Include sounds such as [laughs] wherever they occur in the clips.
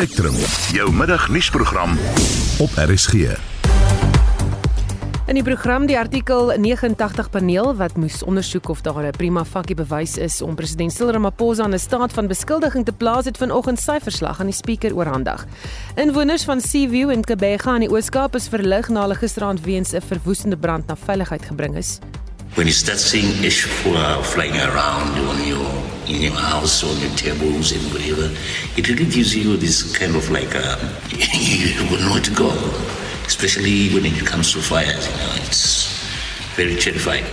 Spectrum, jou middagnuusprogram op RSG. In die program die artikel 89 paneel wat moes ondersoek of daar 'n prima facie bewys is om president Cyril Ramaphosa aan 'n staat van beskuldiging te plaas het vanoggend sy verslag aan die spreker oorhandig. Inwoners van Seaview in Kebega in die Oos-Kaap is verlig na hulle gisteraand weens 'n verwoestende brand na veiligheid gebring is. When you start seeing ash flying around on your in your house, on your tables and whatever, it really gives you this kind of like uh, [laughs] you will know to go, especially when it comes to fires. You know, it's very terrifying.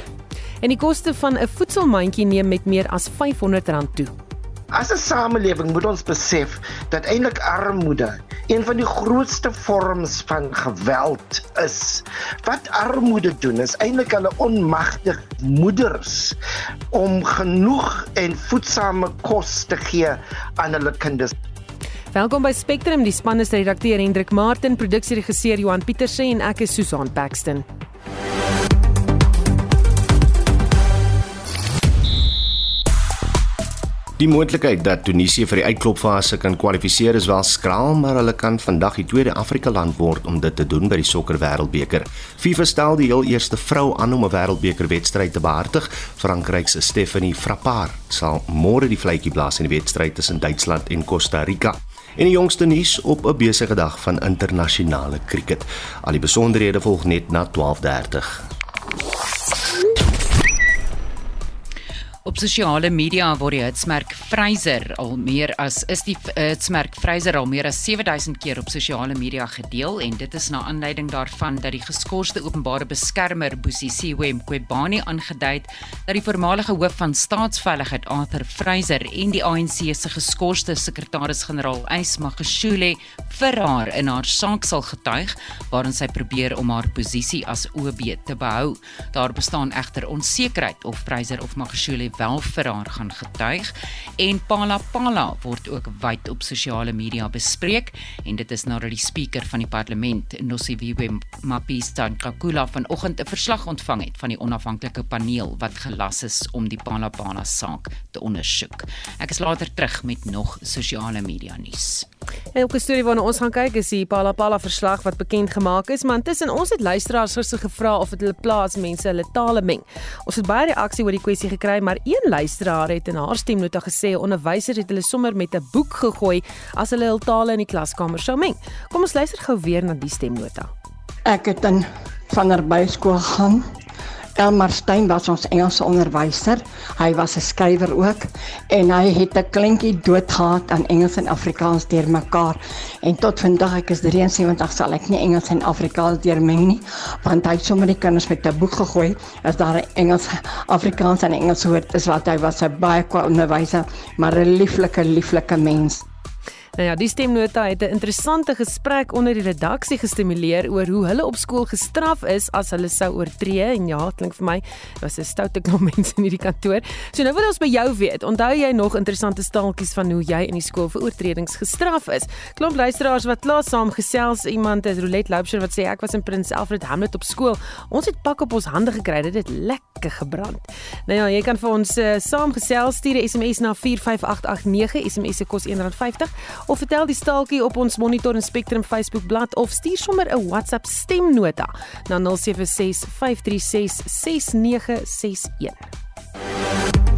En die koste van 'n voedselmandjie neem met meer as R500 toe. As 'n samelewing moet ons besef dat eintlik armoede een van die grootste vorms van geweld is. Wat armoede doen is eintlik hulle onmagtig moeders om genoeg en voedsame kos te gee aan hulle kinders. Welkom by Spectrum, die span is redakteur Hendrik Martin, produksieregisseur Johan Pieterse en ek is Susan Paxton. Die moontlikheid dat Tunesië vir die uitklopfase kan kwalifiseer is wel skraal, maar hulle kan vandag die tweede Afrika land word om dit te doen by die sokker wêreldbeker. FIFA stel die heel eerste vrou aan om 'n wêreldbeker wedstryd te behartig. Frankryk se Stephanie Frappard sal môre die vletjie blaas in die wedstryd tussen Duitsland en Costa Rica. En die jongste nuus op 'n besige dag van internasionale kriket. Al die besonderhede volg net na 12:30. Op sosiale media word die hitsmerk Fraser al meer as is die hitsmerk Fraser al meer as 7000 keer op sosiale media gedeel en dit is na aanleiding daarvan dat die geskorste openbare beskermer Boesie Siwem Kwebani aangedui het dat die voormalige hoof van staatsveiligheid Arthur Fraser en die ANC se geskorste sekretaris-generaal Ys Magashule vir haar in haar saak sal getuig waarin sy probeer om haar posisie as OB te behou. Daar bestaan egter onsekerheid of Fraser of Magashule wel vir haar gaan getuig en Pala Pala word ook wyd op sosiale media bespreek en dit is nadat die spreker van die parlement Nosiviwe Mapisa Nkakula vanoggend 'n verslag ontvang het van die onafhanklike paneel wat gelas is om die Pala Pala saak te ondersoek. Ek is later terug met nog sosiale media nuus. En ook 'n storie waarna ons gaan kyk is die Pala Pala verslag wat bekend gemaak is, maar intussen ons het luisteraars gister gevra of dit hulle plaas mense hulle tale meng. Ons het baie reaksie oor die kwessie gekry, maar een luisteraar het in haar stemnota gesê 'n onderwyser het hulle sommer met 'n boek gegooi as hulle hul tale in die klaskamer sou meng. Kom ons luister gou weer na die stemnota. Ek het in Vanderbijlskool gaan Elmar Stein was ons Engelse onderwyser. Hy was 'n skrywer ook en hy het 'n kleintjie doodgehad aan Engels en Afrikaans deurmekaar. En tot vandag ek is 73 sal ek nie Engels en Afrikaans deurmeng nie, want hy het sommer die kinders met 'n boek gegooi as daar 'n Engels, Afrikaans en Engels woord is wat hy was 'n baie kwaliteit onderwyser, maar 'n lieflike lieflike mens. Nou ja, die stemnota het 'n interessante gesprek onder die redaksie gestimuleer oor hoe hulle op skool gestraf is as hulle sou oortree en ja, klink vir my was 'n stoute klomp [laughs] mense in hierdie kantoor. So nou wil ons by jou weet, onthou jy nog interessante staaltjies van hoe jy in die skool vir oortredings gestraf is? Klomp luisteraars wat klaar saam gesels, iemand is Roulette Loubser wat sê ek was in Prins Alfred Hamlet op skool. Ons het pak op ons hande gekry, dit het lekker gebrand. Nou ja, jy kan vir ons uh, saamgesels, stuur 'n SMS na 45889, SMS se kos R1.50 of vertel die staaltjie op ons Monitor en Spectrum Facebook bladsy of stuur sommer 'n WhatsApp stemnota na 076 536 6961.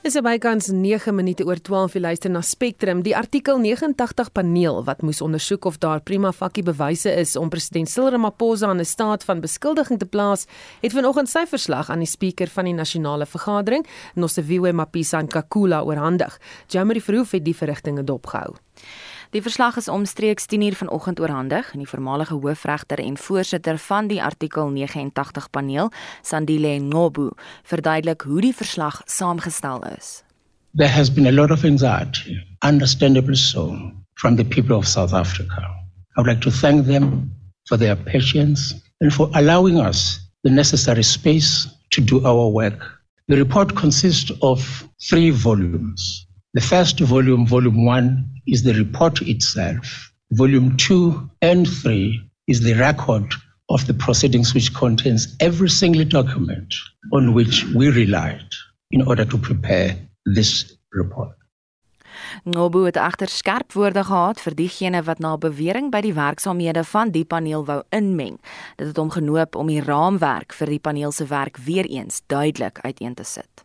Dis bykans 9 minute oor 12 jy luister na Spectrum. Die artikel 89 paneel wat moes ondersoek of daar prima facie bewyse is om president Cyril Ramaphosa in 'n staat van beskuldiging te plaas, het vanoggend sy verslag aan die spreker van die nasionale vergadering, Nosiviwe Mapisa Nkakula oorhandig. Jamie Verhoef het die verrigtinge dopgehou. Die verslag is omstreeks 10uur vanoggend oorhandig en die voormalige hoofregter en voorsitter van die artikel 89 paneel, Sandile Ngobu, verduidelik hoe die verslag saamgestel is. There has been a lot of anxiety, understandably so, from the people of South Africa. I would like to thank them for their patience and for allowing us the necessary space to do our work. The report consists of three volumes. The first volume, volume one, is the report itself. Volume two and three is the record of the proceedings, which contains every single document on which we relied in order to prepare this report. Ngobu het agter skerp woorde gehad vir diegene wat na bewering by die werksaamhede van die paneel wou inmeng. Dit het hom genoop om die raamwerk vir die paneel se werk weer eens duidelik uiteen te sit.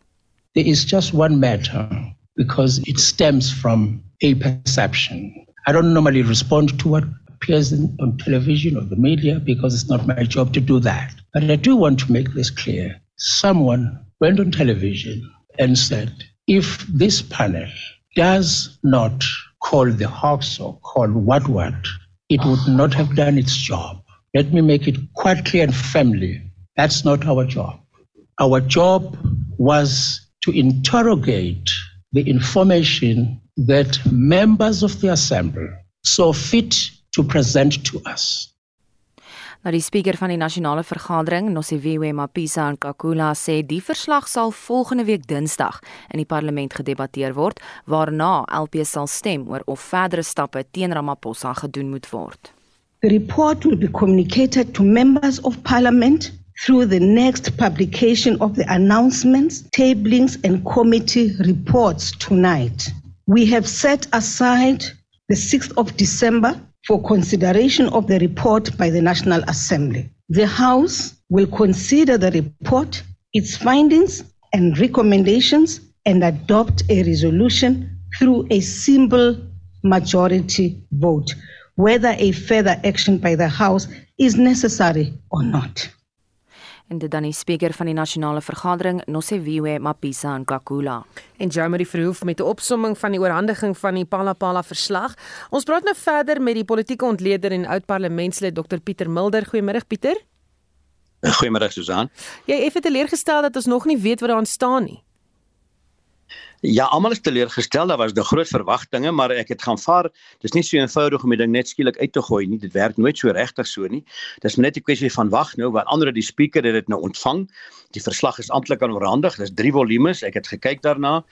There is just one matter because it stems from a perception. I don't normally respond to what appears in, on television or the media because it's not my job to do that. But I do want to make this clear. Someone went on television and said, if this panel does not call the Hawks or call what what, it would not have done its job. Let me make it quite clear and firmly. That's not our job. Our job was to interrogate the information that members of the assembly saw fit to present to us. Nou die spreker van die nasionale vergadering, Nosiviwe Mapisa Nkakula sê die verslag sal volgende week Dinsdag in die parlement gedebatteer word, waarna LP sal stem oor of verdere stappe teen Ramaphosa gedoen moet word. The report will be communicated to members of parliament through the next publication of the announcements, tablings and committee reports tonight. We have set aside the 6th of December for consideration of the report by the National Assembly. The House will consider the report, its findings, and recommendations and adopt a resolution through a simple majority vote, whether a further action by the House is necessary or not. En dit dan die spreker van die nasionale vergadering Nosiviwe Mapisa Nkakula. En Jeremy Verhoef met 'n opsomming van die oorhandiging van die Palapala verslag. Ons praat nou verder met die politieke ontleder en oud parlementslid Dr Pieter Mulder. Goeiemôre Pieter. Goeiemôre Susan. Jy effe teleurgestel dat ons nog nie weet wat daarin staan nie. Ja, almal is teleurgestel. Daar was de groot verwagtinge, maar ek het gaan vaar. Dis nie so eenvoudig om die ding net skielik uit te gooi nie. Dit werk nooit so regtig so nie. Dis net 'n kwessie van wag nou, want ander die speaker het dit nou ontvang. Die verslag is amptelik aan oorhandig. Dis 3 volumes. Ek het gekyk daarna.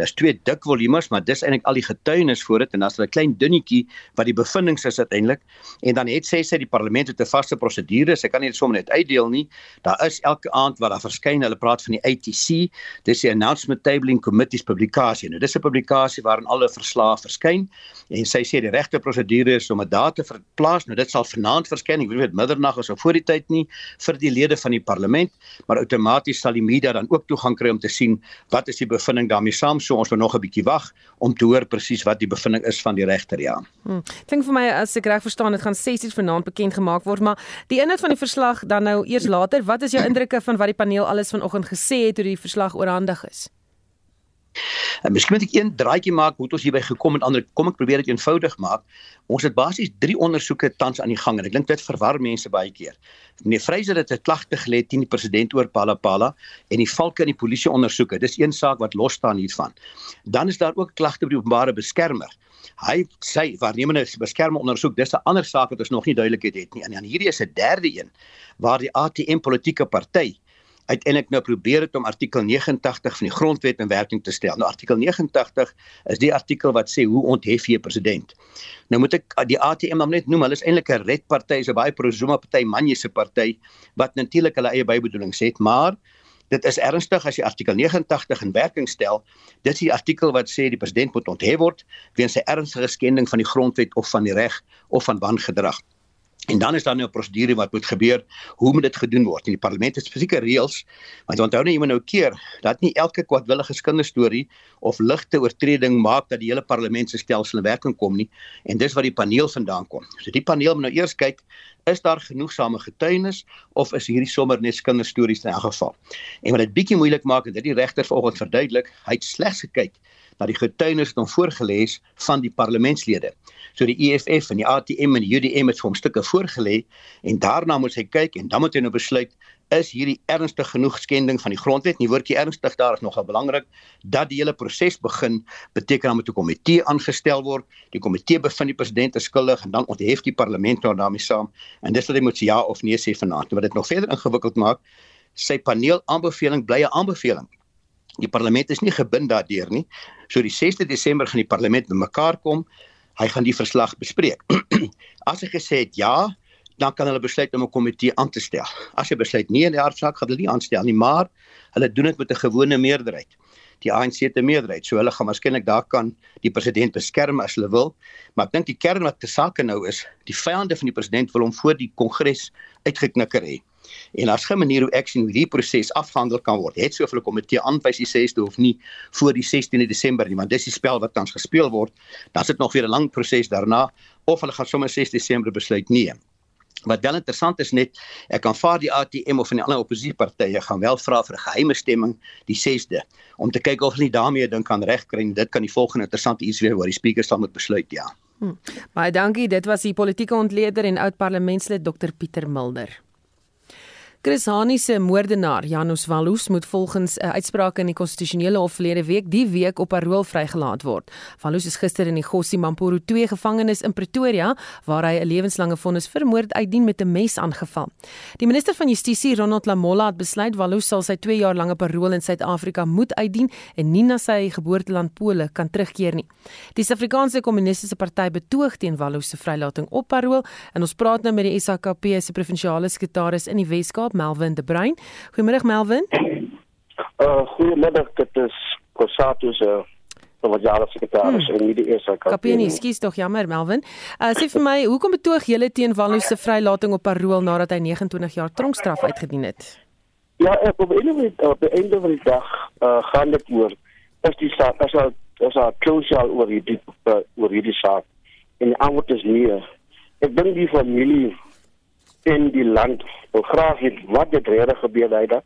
Daar's twee dik volumes, maar dis eintlik al die getuienis voor dit en dan's 'n klein dunnetjie wat die bevindinge is uiteindelik. En dan het sê sy die parlement het 'n vaste prosedure. Sy kan nie dit sommer net uitdeel nie. Daar is elke aand wat daar verskyn. Hulle praat van die ATC. Dis die Announcement Tabling Committee's publikasie. Nou dis 'n publikasie waarin alle verslae verskyn en sy sê die regte prosedure is om daar te verplaas. Nou dit sal vanaand verskyn. Ek weet middernag of so voor die tyd nie vir die lede van die parlement, maar outomaties sal die media dan ook toegang kry om te sien wat is die bevinding daarmee saam. So ons moet nog 'n bietjie wag om te hoor presies wat die bevinding is van die regter ja. Hmm. Klink vir my as ek reg verstaan dit gaan 6:00 vanaand bekend gemaak word, maar die inhoud van die verslag dan nou eers later. Wat is jou indrukke van wat die paneel alles vanoggend gesê het oor die verslag oorhandig is? En miskien moet ek een draaitjie maak hoe ons hierby gekom het. Ander kom ek probeer dit eenvoudig maak. Ons het basies 3 ondersoeke tans aan die gang en ek dink dit verwar mense baie keer. Meneer Freyser het 'n klagte gelê teen die president oor Palapala en die valke in die polisie ondersoeke. Dis een saak wat los staan hiervan. Dan is daar ook klagte by die openbare beskermer. Hy sê waarnemende beskermer ondersoek. Dis 'n ander saak wat ons nog nie duidelikheid het nie. En dan hierdie is 'n derde een waar die ATM politieke party uiteindelik nou probeer het om artikel 89 van die grondwet in werking te stel. Nou artikel 89 is die artikel wat sê hoe onthef jy 'n president. Nou moet ek die ATM dan net noem, hulle is eintlik 'n red party, is 'n baie pro-Zuma party, manje se party wat natuurlik hulle eie bybedoelings het, maar dit is ernstig as jy artikel 89 in werking stel. Dit is die artikel wat sê die president moet onthef word weens sy ernstige skending van die grondwet of van die reg of van wangedrag. En dan is daar nou 'n prosedure wat moet gebeur. Hoe moet dit gedoen word? In die parlement het spesifieke reëls. Want onthou nou iemand nou keer dat nie elke kwadwillige kinderstorie of ligte oortreding maak dat die hele parlement se stelsel in werking kom nie. En dis wat die paneel vandaan kom. So die paneel moet nou eers kyk, is daar genoegsame getuienis of is hierdie sommer net kinderstories in elk geval? En wat dit bietjie moeilik maak en dit die regter vanoggend verduidelik, hy het slegs gekyk na die getuienis hom voorgelê is van die parlementslede. So die EFF en die ATM en die UDM het vir hom stukke voorgelê en daarna moet hy kyk en dan moet hy nou besluit is hierdie ernstig genoeg skending van die grondwet. Nie woordjie ernstig daar is nogal belangrik dat die hele proses begin beteken dan moet 'n komitee aangestel word. Die komitee bevind die president is skuldig en dan onthef die parlement nou daarmee saam en dis wat hy moet sê ja of nee sê vanaand. Wat dit nog verder ingewikkeld maak, sy paneel aanbeveling bly 'n aanbeveling. Die parlement is nie gebind daardeur nie. So die 6de Desember gaan die parlement bymekaar kom hy gaan die verslag bespreek. [clears throat] As hy gesê het ja, dan kan hulle besluit om 'n komitee aan te stel. As hy besluit nee in die hartsaak gaan hulle nie aanstel nie, maar hulle doen dit met 'n gewone meerderheid. die ANC te meerderheid. So hulle gaan waarskynlik daar kan die president beskerm as hulle wil. Maar ek dink die kern wat te sake nou is, die vyande van die president wil hom voor die kongres uitgeknikker hê. En as geen manier hoe ek sien hoe die proses afgehandel kan word. Het soveel komitee aanwys die 6de of nie voor die 16de Desember nie, want dis die spel wat tans gespeel word. Dan sit nog weer 'n lang proses daarna of hulle gaan sommer 6 Desember besluit nee. Wat wel interessant is net, ek kan vaar die ATM of van die ander oppositiepartye gaan wel vra vir 'n geheime stemming die 6de om te kyk of hulle daarmee dink kan regkry. Dit kan die volgende interessante iets wees waar die spreker sal moet besluit, ja. Hm. Baie dankie. Dit was die politieke ontleder en oud parlementslid Dr Pieter Mulder. Chris Hani se moordenaar Janus Walus moet volgens 'n uitspraak in die konstitusionele hof verlede week die week op parol vrygelaat word. Walus is gister in die Gossi Mampuru 2 gevangenis in Pretoria waar hy 'n lewenslange vonnis vir moord uitdien met 'n mes aangeval. Die minister van Justisie Ronald Lamola het besluit Walus sal sy 2 jaar lange parol in Suid-Afrika moet uitdien en nie na sy geboorteland Pole kan terugkeer nie. Die Suid-Afrikaanse Kommunistiese Party betoog teen Walus se vrylating op parol en ons praat nou met die SAKP se provinsiale sekretaris in die Wes-Kaap Melvin de Bruin. Goeiemôre Melvin. Uh goeiemiddag, dit is Kosato se wat jaar sekretaris hmm. in die ESA Kaap. Kapie, skus tog jammer Melvin. Uh sê vir my, hoekom betoog julle teen Wallo se vrylating op parol nadat hy 29 jaar tronkstraf uitgedien het? Ja, ek op einde op die einde van die dag uh gaan dit oor is die saak as al as al closure oor hierdie uh, oor hierdie saak en die antwoord is nee. Ek dink die familie in die land wil graag weet wat dit regtig gebeur het daar.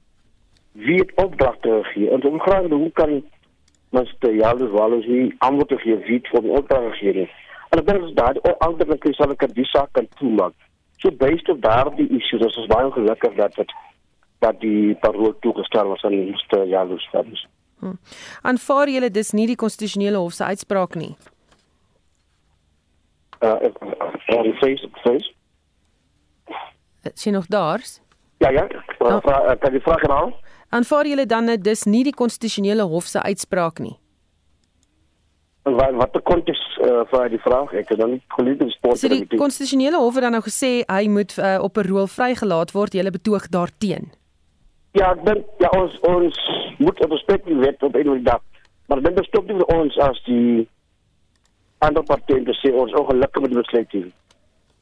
Wie het opdragte gegee? En hoe graag hoe kan mens te Jalus Wallace nie antwoord gee wie het vir die opdragte gegee? En dan is daar die alternatiewe sal ek die saak kan toemaak. So based op daardie issue, dis is baie gelukkig dat dit dat die parol toegestel was aan Mr. Jalus Wallace. Hm. Aanvaar julle dis nie die konstitusionele hof se uitspraak nie? Uh, uh, uh, face, face. Is jy nog daar? Ja ja. Oh. Kan jy vra nou? Aanvaar julle dan dat dis nie die konstitusionele hof se uitspraak nie? Wat wat die konteks uh, vir die vraag? Ek het dan nie gelees sport. So die konstitusionele hof het dan nou gesê hy moet uh, op 'n rol vrygelaat word. Julle betoog daarteen. Ja, ek dink ja ons ons moet op respek die wet op enige dag. Maar dit bestop nie vir ons as die ander partye te sê ons ongelukkig met die besluit hier.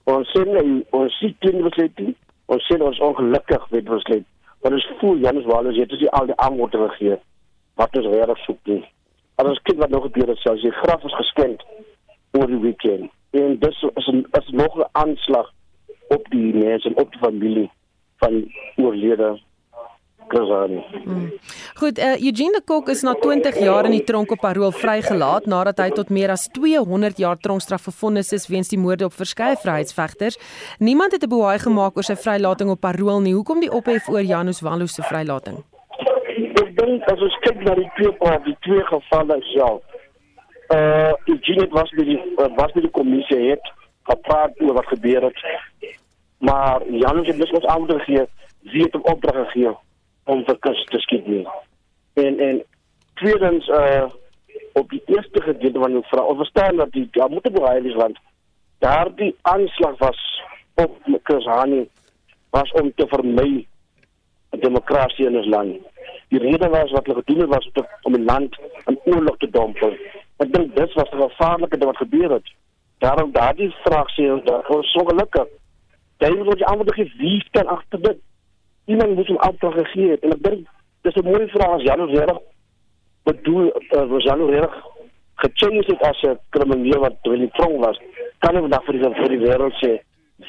Ons sê nie ons sien teen besluit nie. Ons sê ons ongelukkig met besluit. Want ons voel Janus Wallace het dus al die antwoorde gegee wat ons regtig soek nie. Maar ons kyk wat nog gebeur het selfs die graf is geskend oor die weekend. En dis is 'n is nog 'n aanslag op die mense en op die familie van oorlede Krasani. Hmm. Goed, uh, Eugene de Kok is na 20 jaar in die tronk op parol vrygelaat nadat hy tot meer as 200 jaar tronkstraf gefonnis is weens die moorde op verskeie vryheidsvegters. Niemand het 'n bewaai gemaak oor sy vrylating op parol nie. Hoekom die ophef oor Janus Wallo se vrylating? Ek dink as ons kyk na die twee paar die twee gevalle self. Uh Eugene was by die uh, was by die kommissie het gepraat oor wat gebeur het. Maar Janus het beslis aandag gegee, wie het hom opdrag gegee om vir kus te skiet nie. En en tweedens uh op die eerste gedeelte van die vraag, ons verstaan dat die daar moet bewaar is want daardie aanslag was op Kusani was om te vermy demokrasie in ons land. Die rede was wat hulle gedoen het was te, om die land in oorlog te dompel. Ek dink dit was 'n gevaarlike ding wat gebeur het. Daarom daardie vraag sê ons dat ons so gelukkig. Daai word jy antwoord gegee wie kan agter dit iemand moet hom opdrag gegee het. En ek dink dis 'n mooi vraag as Jan reg bedoel uh, was Jan reg gechange het as 'n krimineel wat in die tronk was kan ons dan vir die vir die wêreld sê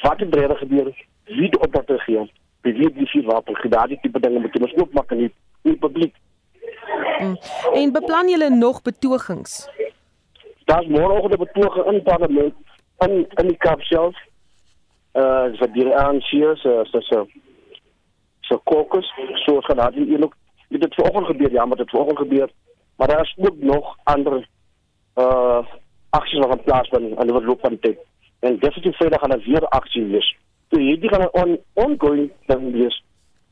wat het reg gebeur? Wie het opdrag gegee? Wie wie die vier wapen gedaan die tipe dinge moet ons oopmaak in die, in die publiek. Mm. en beplan julle nog betogings? Daar's môre ook 'n betoging in parlement in in die Kaap self. Uh eh, vir die ANC se se se kokes so gaan daar nie ook dit het vanoggend gebeur. Ja maar dit het vanoggend gebeur. Maar daar is ook nog ander uh aksies wat plaas vind in die loop van die tyd. En definitief vrydag gaan daar weer aksie wees. So hierdie gaan on ongoing dan wees.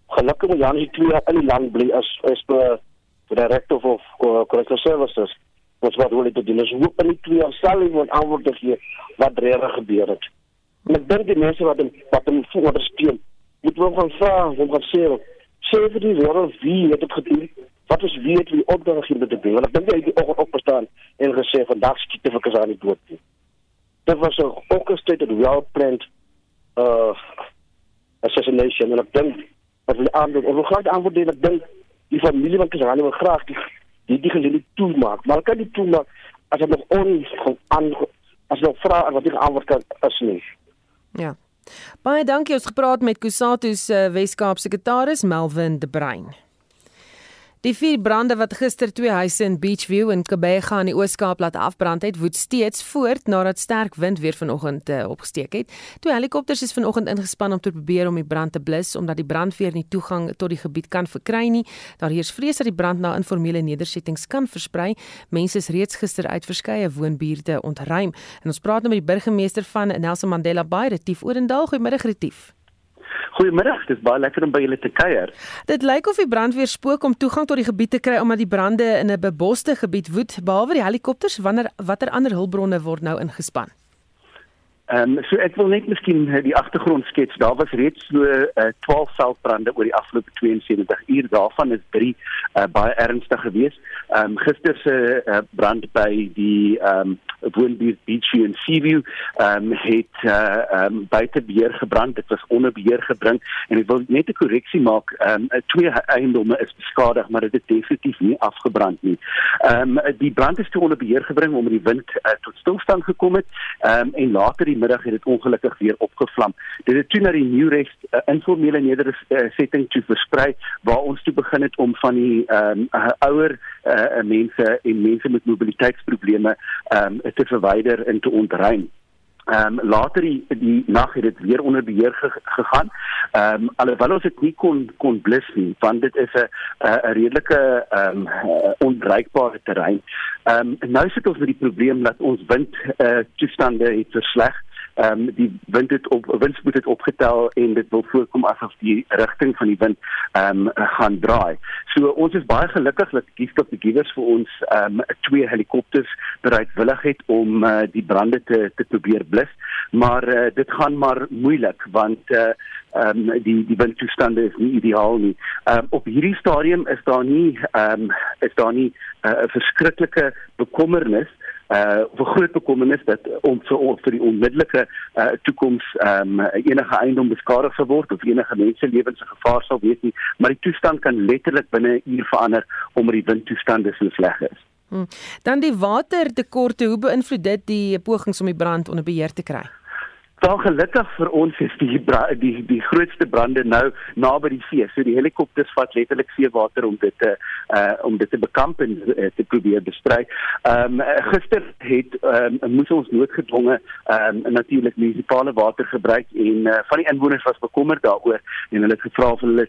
Gelukkig moet Janie twee in die land bly as as per the director of uh, correctional services. Wat wat wil dit doen is hoe in die twee sal hy moet antwoord gee wat reg gebeur het. En ek dink die mense wat hom wat hom ondersteun moet wel gaan vra om wat sê sê vir die wêreld wie het dit gedoen wat is weet wie opdrag hier met te doen. Want ek dink hy het die oggend opgestaan en gesê vandag skiet ek as aan die dood. Nie. Dit was 'n orchestrated well planned uh assassination en ek dink wat hulle aan doen. Ons wil graag antwoord en ek dink die familie van Kasani wil graag die die die geleentheid toemaak. Maar kan die toemaak as dit nog on aan as nog vra wat die antwoord kan is nie. Ja. Baie dankie ons gepraat met Kusatu se Weskaap sekretaris Melvin De Bruin. Die vier brande wat gister twee huise in Beachview in Kebega in die Oos-Kaap laat afbrand het, woed steeds voort nadat sterk wind weer vanoggend uh, opgesteek het. Twee helikopters is vanoggend ingespan om te probeer om die brand te blus omdat die brandweer nie toegang tot die gebied kan verkry nie. Daar heers vrees dat die brand na informele nedersettings kan versprei. Mense is reeds gister uit verskeie woonbuurte ontruim. En ons praat nou met die burgemeester van Nelson Mandela Bay, Retief Orendal. Goeiemiddag Retief. Goeiemiddag, dit is baie lekker om by julle te kuier. Dit lyk of die brandweer spook om toegang tot die gebied te kry omdat die brande in 'n beboste gebied woed, behalwe die helikopters, wanneer watter ander hulpbronne word nou ingespan? Ehm um, so ek wil net miskien uh, die agtergrond skets. Daar was reeds so uh, 12 veldbrande oor die afgelope 72 uur. Daarvan is 3 uh, baie ernstig geweest. Ehm um, gister se uh, brand by die ehm um, woonbuurt Beachy en Seaview ehm um, het uh, um, buite beheer gebrand. Dit was onder beheer gebring en ek wil net 'n korreksie maak. Ehm um, twee eiendomme is beskadig, maar dit het definitief nie afgebrand nie. Ehm um, die brand is toe onder beheer gebring omdat die wind uh, tot stilstand gekom het. Ehm um, en later die middag het dit ongelukkig weer opgevlam. Dit het toe na die Newrest uh, informele nedersetting toe versprei waar ons toe begin het om van die ehm um, uh, ouer uh, mense en mense met mobiliteitsprobleme ehm um, te verwyder en te ontruim. Ehm um, later die die nag het dit weer onder beheer ge, gegaan. Ehm um, alhoewel ons dit nie kon kon blus nie, want dit is 'n 'n redelike ehm um, onbereikbare terrein. Ehm um, nou sit ons met die probleem dat ons wind eh uh, toestande het versleg ehm um, die wind het op windspoed het opgetel en dit wil voorkom asof die rigting van die wind ehm um, gaan draai. So ons is baie gelukkig dat Giftop the Givers vir ons ehm um, twee helikopters bereidwillig het om uh, die brande te te probeer blus, maar uh, dit gaan maar moeilik want uh, ehm um, die die windtoestande is nie ideaal nie. Ehm um, op hierdie stadium is daar nie ehm um, is daar nie 'n uh, verskriklike bekommernis uh vir groot bekommernis dat om vir vir die onmiddellike uh toekoms um enige eiendom beskadig sou word of enige mense lewens in gevaar sal wees nie maar die toestand kan letterlik binne 'n uur verander omdat die windtoestande so sleg is. Hmm. Dan die watertekorte, hoe beïnvloed dit die pogings om die brand onder beheer te kry? Dan gelukkig vir ons is die die die grootste brande nou naby die see. So die helikopters vat letterlik seewater om dit te uh om dit te bekamp en uh, te probeer bestry. Ehm um, gister het um, moes ons noodgedwonge ehm um, natuurlik munisipale water gebruik en uh, van die inwoners was bekommerd daaroor en hulle het gevra of hulle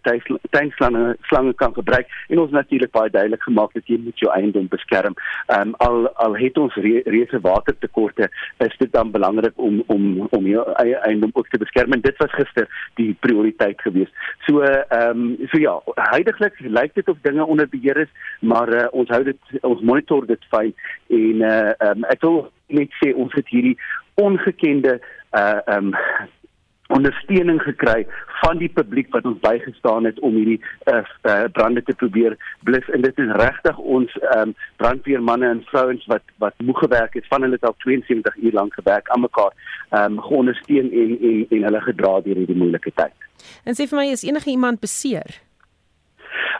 tuinslange slange kan gebruik en ons natuurlik baie duidelik gemaak dat jy moet jou eiendom beskerm. Ehm um, al al het ons re reuse watertekorte, is dit dan belangrik om om om jou eie eiendom ook te beskerm en dit was gister die prioriteit geweest. So ehm um, so ja, heidaglik lyk dit of dinge onder beheer is, maar uh, ons hou dit ons monitor dit fyn en uh, um, ek wil net sê ons het hierdie ongekende uh ehm um, ondersteuning gekry van die publiek wat ons bygestaan het om hierdie uh, uh, brande te probeer blus en dit is regtig ons um, brandweermanne en vrouens wat wat moeg gewerk het van hulle het al 72 uur lank gewerk aan mekaar um, geondersteun en en en hulle gedra deur hierdie moeilike tyd. En sê vir my is enige iemand beseer?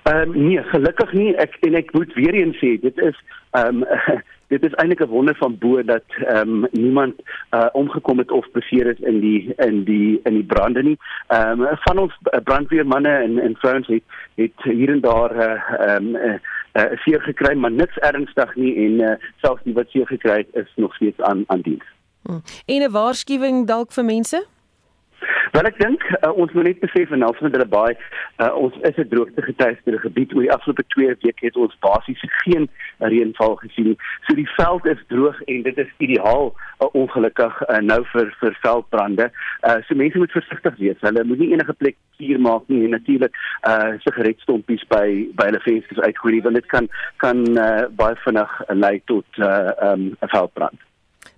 Ehm um, nee, gelukkig nie. Ek en ek moet weer eens sê dit is ehm um, [laughs] dit is eintlik 'n wonder van bo dat ehm um, niemand uh, omgekom het of beseer is in die in die in die brande nie. Ehm um, van ons brandweermanne en en vrouens het het hier en daar eh, ehm uh, um, uh, uh, seer gekry, maar niks ernstig nie en uh, selfs die wat seer gekry het is nog steeds aan aan diens. Hmm. En 'n waarskuwing dalk vir mense? Wel ek dink uh, ons moet net besef en alsvoor hulle baie uh, ons is 'n droogte getuieerde gebied oor die afgelope 2 weke het ons basies geen reënval gesien nie. So die veld is droog en dit is ideaal uh, ongelukkig uh, nou vir vir veldbrande. Uh, so mense moet versigtig wees. Hulle moet nie enige plek vuur maak nie en natuurlik uh sigaretstompies by by hulle vensters uitgooi want dit kan kan uh, baie vinnig lei tot 'n uh, um, veldbrand.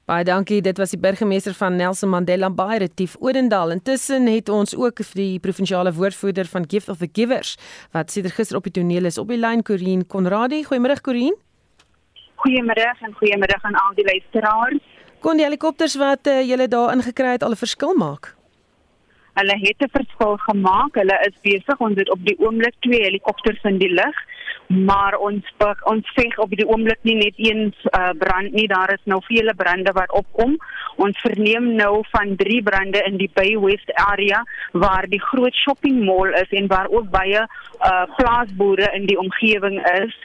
Baie dankie. Dit was die burgemeester van Nelson Mandela Bay, Retief Odendal. Intussen het ons ook die provinsiale woordvoerder van Gift of the Givers wat sedert gister op die toneel is op die lyn Corin Conradie. Goeiemôre Corin. Goeiemôre en goeiemôre aan al die luisteraars. Kon die helikopters wat uh, julle daar ingekry het al 'n verskil maak? Hulle het 'n verskil gemaak. Hulle is besig om dit op die oomblik twee helikopters in die lug maar ons ons veg op die oomblik nie net eens uh, brand nie daar is nou vele brande wat opkom. Ons verneem nou van drie brande in die Bay West area waar die groot shopping mall is en waar ook baie uh, plaasboere in die omgewing is.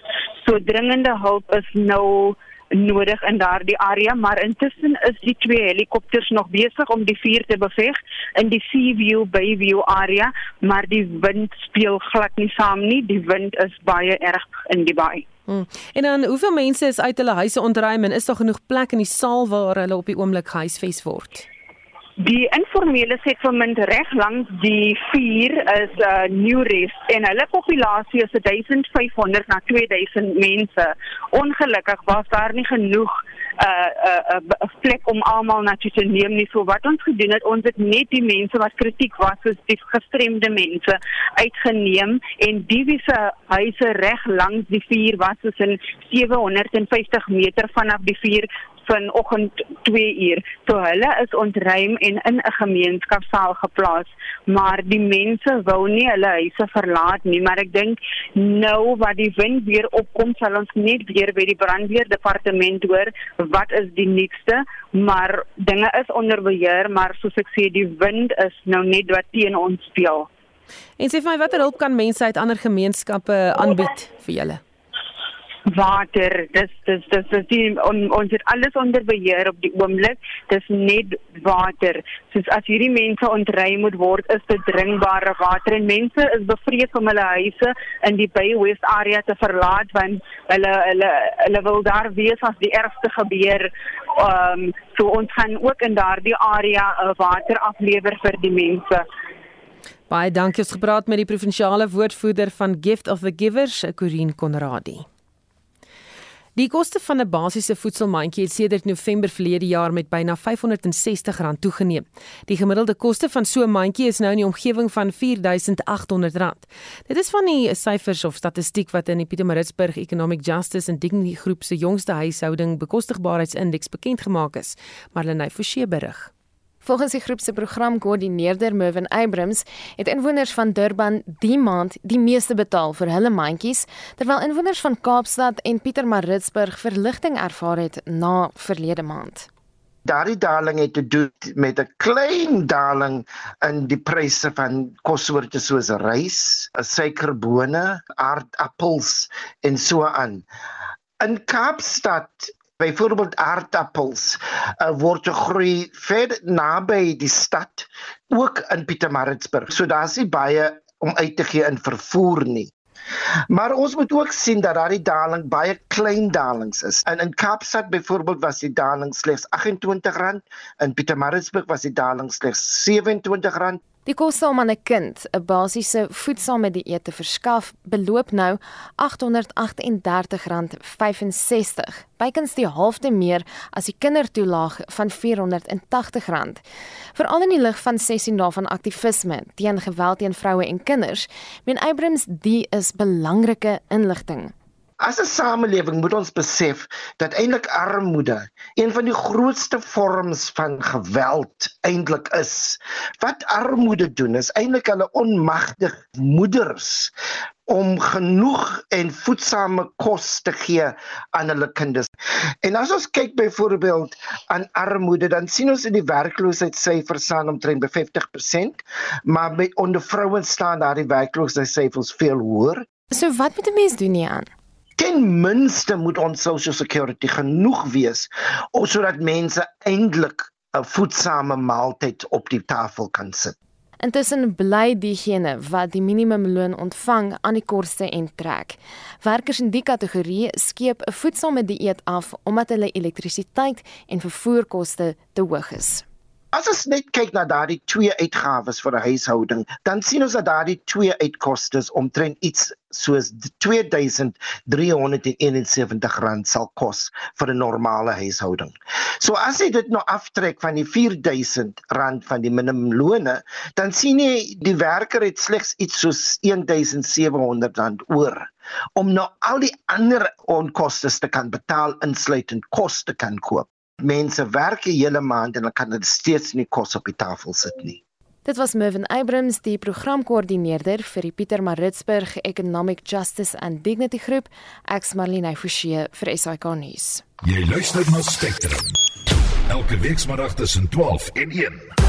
So dringende hulp is nou nodig in daardie area, maar intussen is die twee helikopters nog besig om die vuur te beveg in die Seaview Bayview area, maar die wind speel glad nie saam nie. Die wind is baie erg in die baai. Hmm. En dan hoeveel mense is uit hulle huise ontruim en is daar genoeg plek in die saal waar hulle op die oomblik gehuisves word? Die informele settlement reg langs die vuur is 'n uh, Newrest en hulle populasie is 1500 na 2000 mense. Ongelukkig was daar nie genoeg 'n uh, uh, uh, plek om almal na te neem nie. So wat ons gedoen het, ons het net die mense wat kritiek was, soos die gestremde mense uitgeneem en die wie se huise reg langs die vuur was, soos in 750 meter vanaf die vuur vanoggend 2 uur. So hulle is ontruim en in 'n gemeenskapsaal geplaas, maar die mense wou nie hulle huise verlaat nie, maar ek dink nou wat die wind weer opkom, sal ons net weer by die brandweerdepartement hoor wat is die nuutste, maar dinge is onder beheer, maar soos ek sê, die wind is nou net wat teen ons speel. En sê vir my watter hulp kan mense uit ander gemeenskappe aanbied vir julle? Water dis dis dis dis die, on, ons het alles onder beheer op die oomblik dis net water. Soos as hierdie mense ontruim moet word is dit drinkbare water en mense is bevrees om hulle huise in die Bay West area te verlaat want hulle hulle hulle wil daar wees as die ergste gebeur. Um, so ons gaan ook in daardie area uh, water aflewer vir die mense. Baie dankie. Het gepraat met die provinsiale woordvoerder van Gift of the Givers, Corin Conradie. Die koste van 'n basiese voedselmandjie het sedert November verlede jaar met byna R560 toegeneem. Die gemiddelde koste van so 'n mandjie is nou in die omgewing van R4800. Dit is van die syfers of statistiek wat in die Pietermaritzburg Economic Justice and Dignity Groep se jongste huishouding bekostigbaarheidsindeks bekend gemaak is. Marlenae Forsie berig. Volgens die groep se programkoördineerder Mervin Abrams het inwoners van Durban die maand die meeste betaal vir hulle mandjies, terwyl inwoners van Kaapstad en Pietermaritzburg verligting ervaar het na verlede maand. Daardie daling het te doen met 'n klein daling in die pryse van kossoorte soos rys, suikerbone, aardappels en so aan. In Kaapstad byvoorbeeld aardappels uh, word gegroei ver naby die stad ook in Pietermaritzburg. So daar's nie baie om uit te gee in vervoer nie. Maar ons moet ook sien dat daardie daling baie klein dalings is. En in Kaapstad byvoorbeeld was die daling slegs R28, in Pietermaritzburg was die daling slegs R27. Die koste om aan 'n kind 'n basiese voedsame dieet te verskaf beloop nou R838.65, bykans die helfte meer as die kindertoelaag van R480. Veral in die lig van 16 dae van aktivisme teen geweld teen vroue en kinders, meen Abrams die is belangrike inligting. As 'n samelewing moet ons besef dat eintlik armoede een van die grootste vorms van geweld eintlik is. Wat armoede doen is eintlik hulle onmagtig moeders om genoeg en voedsame kos te gee aan hulle kinders. En as ons kyk byvoorbeeld aan armoede, dan sien ons in die werkloosheidssyfers staan omtrent by 50%, maar by onder vrouens staan daardie werkloosheidssyfers veel hoër. So wat moet 'n mens doen hier aan? Ten minste moet ons social security genoeg wees om sodat mense eintlik 'n voedsame maaltyd op die tafel kan sit. Intussen bly diegene wat die minimumloon ontvang aan die koste en trek. Werkers in die kategorie skiep 'n voedsame dieet af omdat hulle elektrisiteit en vervoerkoste te hoog is. As ons net kyk na daardie twee uitgawes vir 'n huishouding, dan sien ons dat daardie twee uitkostes omtrent iets soos R2371 sal kos vir 'n normale huishouding. So as jy dit nou aftrek van die R4000 van die minimumlone, dan sien jy die werker het slegs iets soos R1700 oor om nou al die ander onkoste te kan betaal insluitend kos te kan koop mense werk 'n hele maand en hulle kan dit steeds nie kos op die tafel sit nie. Dit was Mervin Abrams, die programkoördineerder vir die Pieter Maritzburg Economic Justice and Dignity Groep, ex Marlene Forsie vir SAK nuus. Jy luister na Spectrum. Elke weekmiddag tussen 12 en 1.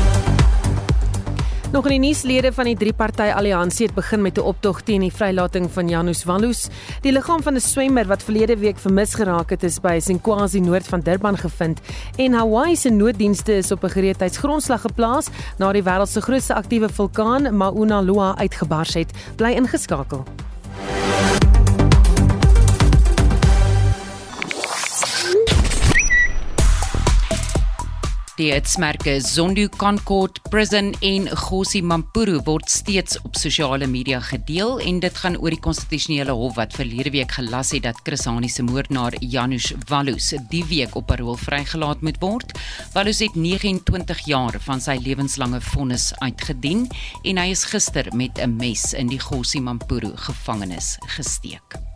Nog in die nuuslede van die drie-party alliansie het begin met 'n optog teen die vrylating van Janus Wallus. Die liggaam van 'n swemmer wat verlede week vermis geraak het is by Sinkwasi noord van Durban gevind en Hawaii se nooddienste is op 'n gereedheidsgrondslag geplaas na die wêreld se grootste aktiewe vulkaan Mauna Loa uitgebars het. Bly ingeskakel. Die hitsmerke Zondo Concord Prison en Gossi Mampuru word steeds op sosiale media gedeel en dit gaan oor die konstitusionele hof wat verlede week gelas het dat Chris Hani se moordenaar Janusz Wallus die week op parol vrygelaat moet word. Wallus het 29 jaar van sy lewenslange vonnis uitgedien en hy is gister met 'n mes in die Gossi Mampuru gevangenis gesteek.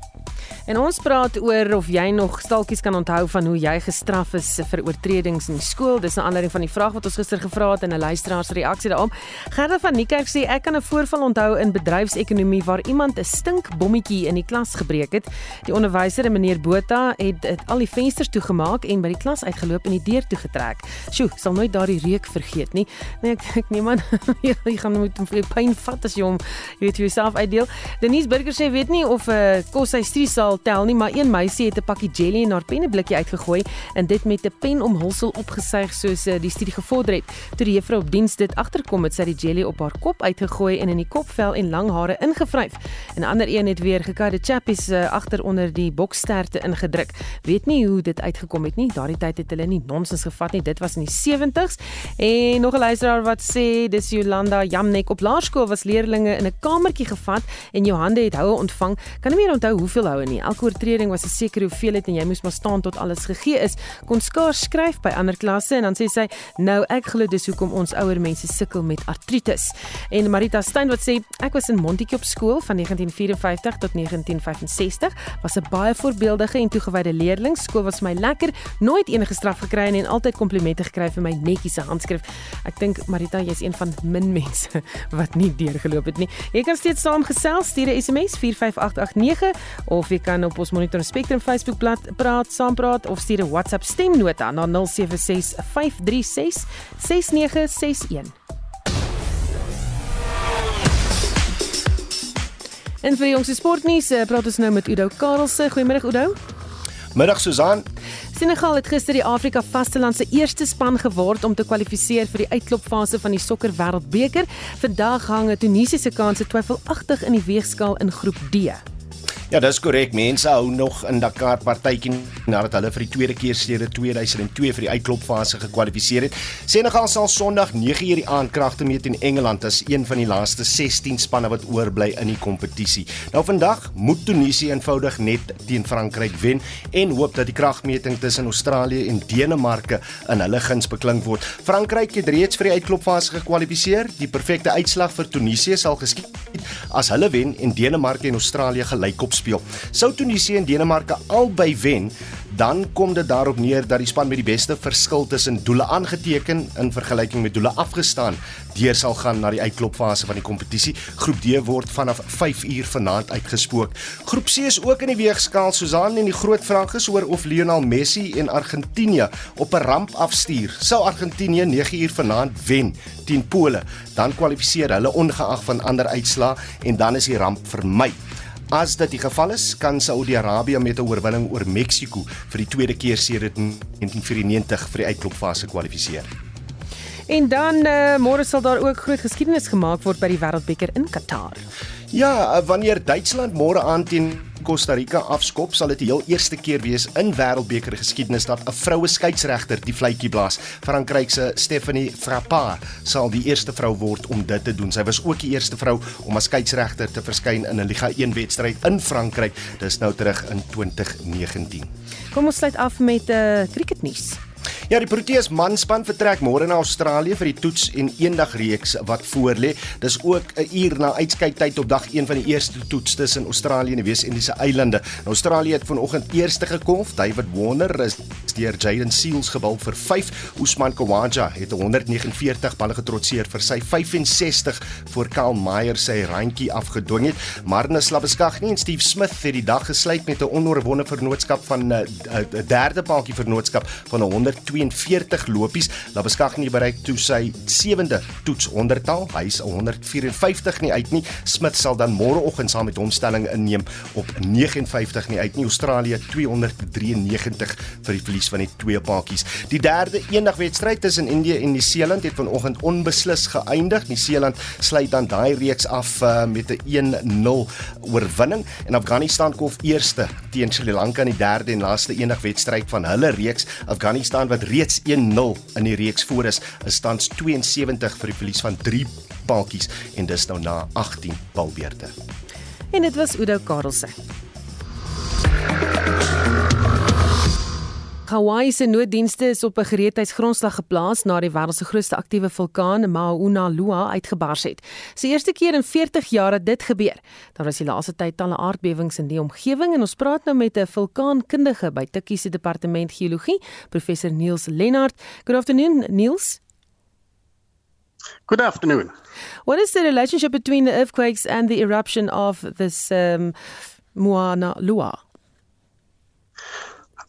En ons praat oor of jy nog stalkies kan onthou van hoe jy gestraf is vir oortredings in skool. Dis 'n aanleiding van die vraag wat ons gister gevra het en 'n luisteraar se reaksie daarop. Gerda van Niekerk sê ek kan 'n voorval onthou in bedryfsekonomie waar iemand 'n stinkbommetjie in die klas gebreek het. Die onderwyser, meneer Botha, het dit al die vensters toegemaak en by die klas uitgeloop en die deur toegetrek. Sjoe, sal nooit daardie reuk vergeet nie. Nee, ek ek neem aan [laughs] jy gaan moet vir pyn vat as jy hom jy weet jouself uitdeel. Denise Burger sê weet nie of 'n uh, eh, kos hy stries sal tel nie, maar een meisie het 'n pakkie jelly in haar penneblikkie uitgegooi en dit met 'n pen omhulsel opgesuig soos uh, die studie gevorder het. Toe die juffrou op diens dit agterkom het sy die jelly op haar kop uitgegooi en in die kopvel en lang hare ingevryf. 'n Ander een het weer gekade chappies uh, agter onder die boksterte ingedruk. Weet nie hoe dit uitgekom het nie. Daardie tyd het hulle nie nonsens gevat nie. Dit was in die 70s. En nog 'n luisteraar wat sê dis Jolanda Jamnek op laerskool was leerders in 'n kamertjie gevat en jou hande het houe ontvang. Kan nie meer onthou hoeveel houe nie elke oortreding was 'n sekere hoeveelheid en jy moes maar staan tot alles gegee is. Kon skaars skryf by ander klasse en dan sê sy, "Nou ek glo dis hoekom ons ouer mense sukkel met artritis." En Marita Stein wat sê, "Ek was in Montetjie op skool van 1954 tot 1965, was 'n baie voorbeeldige en toegewyde leerling. Skool was my lekker, nooit enige straf gekry en altyd komplimente gekry vir my netjiese handskrif." Ek dink Marita, jy's een van min mense [laughs] wat nie deurgeloop het nie. Jy kan steeds saamgesels, stuur 'n SMS 45889 of jy kan op ons Monitor Spectrum Facebook bladsy praat, saampraat of stuur 'n WhatsApp stemnota na 0765366961. En vir ons sportnuus, eh, praat ons nou met Udo Karelse. Goeiemôre Udo. Middag Susan. Senegal het gister die Afrika Vasteland se eerste span geword om te kwalifiseer vir die uitklopfase van die sokker wêreldbeker. Vandag hang Tunesië se kanse twyfelagtig in die weegskaal in groep D. Ja, dis korrek. Mense hou nog in Dakar partytjie nadat hulle vir die tweede keer sedert 2002 vir die uitklopfase gekwalifiseer het. Senegal sal Sondag 9:00 die aand kragte meet teen Engeland as een van die laaste 16 spanne wat oorbly in die kompetisie. Nou vandag moet Tunesië eenvoudig net teen Frankryk wen en hoop dat die kragmeting tussen Australië en Denemarke in hulle guns beklink word. Frankryk het reeds vir die uitklopfase gekwalifiseer. Die perfekte uitslag vir Tunesië sal geskied as hulle wen en Denemarke en Australië gelykop speel. Sou Tunesië en Denemarke albei wen, dan kom dit daarop neer dat die span met die beste verskil tussen doele aangeteken in vergelyking met doele afgestaan deur sal gaan na die uitklopfase van die kompetisie. Groep D word vanaf 5 uur vanaand uitgespook. Groep C is ook in die weegskaal Susan en die groot vraag is oor of Lionel Messi en Argentinië op 'n ramp afstuur. Sou Argentinië 9 uur vanaand wen teen Pole, dan kwalifiseer hulle ongeag van ander uitslae en dan is die ramp vermy. As dit die geval is, kan Saudi-Arabië met 'n oorwinning oor Mexiko vir die tweede keer sedert 1994 vir die uitklopfase kwalifiseer. En dan uh, môre sal daar ook groot geskiedenis gemaak word by die Wêreldbeker in Qatar. Ja, eh, wanneer Duitsland môre aan teen Costa Rica afskop, sal dit die heel eerste keer wees in wêreldbeker geskiedenis dat 'n vroue skeieregter die fluitjie blaas. Frankryk se Stephanie Frappard sal die eerste vrou word om dit te doen. Sy was ook die eerste vrou om as skeieregter te verskyn in 'n Liga 1 wedstryd in Frankryk. Dis nou terug in 2019. Kom ons sluit af met 'n uh, cricketnuus. Ja, die Proteas manspan vertrek môre na Australië vir die toets en eendag reeks wat voorlê. Dis ook 'n uur na uitkyktyd op dag 1 van die eerste toets tussen Australië en die Wes-Indiese eilande. Nou Australië het vanoggend eerste gekolf. David Warner is deur Jaden Seals gebal vir 5. Usman Khawaja het 149 balle getrotseer vir sy 65 voor Kyle Meyer sy randjie afgedwing het. Marnus Labeskagni en Steve Smith het die dag gesluit met 'n onoorwonde vennootskap van 'n uh, uh, derde paadjie vennootskap van 142 lopies. Labeskagni bereik toe sy sewende toets ondertal. Hy is 154 nie uit nie. Smith sal dan môreoggend saam met hom stelling inneem op 59 nie uit nie. Australië 293 vir die verlies van die twee paadjies. Die derde eendagwedstryd tussen Indië en Nieu-Seeland het vanoggend onbeslis geëindig. Nieu-Seeland sluit dan daai reeks af uh, met 'n 1-0 oorwinning en Afghanistan kof eerste teen Sri Lanka in die derde en laaste eendagwedstryd van hulle reeks. Afghanistan wat reeds 1-0 in die reeks voor is, is tans 72 vir die verlies van 3 paadjies en dis nou na 18 balbeurte. En dit was Udo Karelse. Hawaii se nooddienste is op 'n gereedheidsgrondslag geplaas na die wêreld se grootste aktiewe vulkaan Mauna Loa uitgebars het. Dis die eerste keer in 40 jaar dat dit gebeur. Daar was die laaste tyd talle aardbewings in die omgewing en ons praat nou met 'n vulkaankundige by Tikkie se departement geologie, professor Niels Lennard. Good afternoon, Niels. Good afternoon. What is the relationship between the earthquakes and the eruption of this um, Mauna Loa?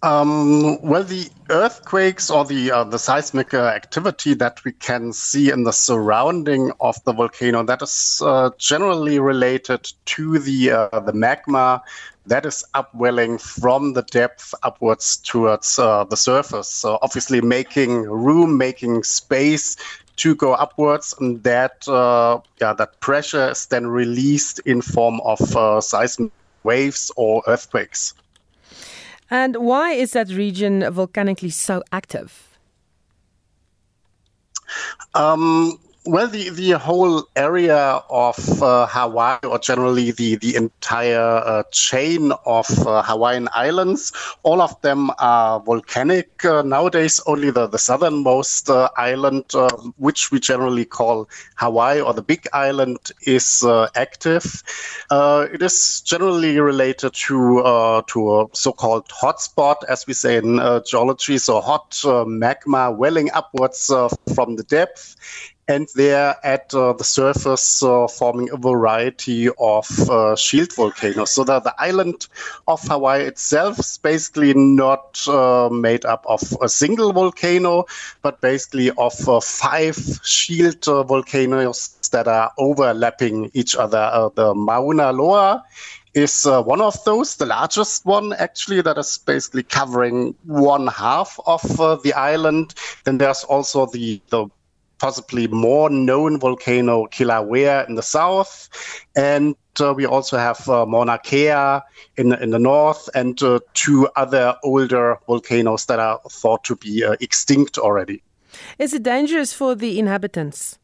Um, well, the earthquakes or the uh, the seismic uh, activity that we can see in the surrounding of the volcano that is uh, generally related to the uh, the magma that is upwelling from the depth upwards towards uh, the surface. So obviously, making room, making space to go upwards, and that uh, yeah that pressure is then released in form of seismic waves or earthquakes. And why is that region volcanically so active? Um, well, the, the whole area of uh, Hawaii, or generally the, the entire uh, chain of uh, Hawaiian islands, all of them are volcanic uh, nowadays. Only the, the southernmost uh, island, uh, which we generally call Hawaii or the Big Island, is active. it is generally related to to a so-called hotspot, as we say in geology, so hot magma welling upwards from the depth and they're at uh, the surface uh, forming a variety of uh, shield volcanoes. So the, the island of Hawaii itself is basically not uh, made up of a single volcano, but basically of uh, five shield uh, volcanoes that are overlapping each other. the Mauna Loa is uh, one of those, the largest one actually, that is basically covering one half of uh, the island. Then there's also the, the possibly more known volcano Kilauea in the south, and uh, we also have uh, Mauna Kea in in the north, and uh, two other older volcanoes that are thought to be uh, extinct already. Is it dangerous for the inhabitants?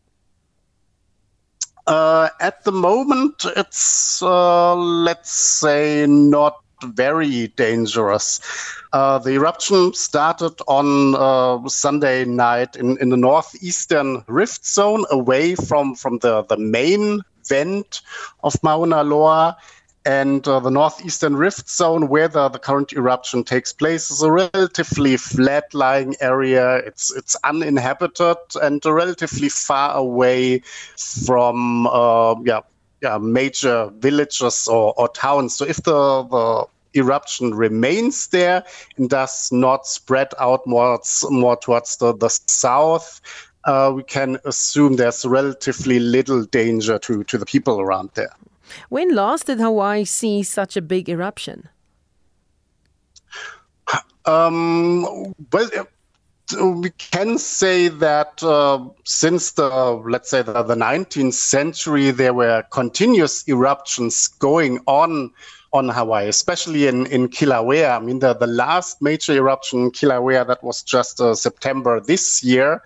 Uh, at the moment, it's uh, let's say not very dangerous. Uh, the eruption started on uh, Sunday night in, in the northeastern rift zone, away from, from the, the main vent of Mauna Loa. And uh, the northeastern rift zone, where the, the current eruption takes place, is a relatively flat lying area. It's it's uninhabited and relatively far away from uh, yeah yeah, major villages or, or towns. So if the, the eruption remains there and does not spread out more, more towards the, the south, uh, we can assume there's relatively little danger to, to the people around there. When last did Hawaii see such a big eruption? Um, well, we can say that uh, since the let's say the, the 19th century there were continuous eruptions going on on Hawaii, especially in, in Kilauea. I mean, the, the last major eruption in Kilauea that was just uh, September this year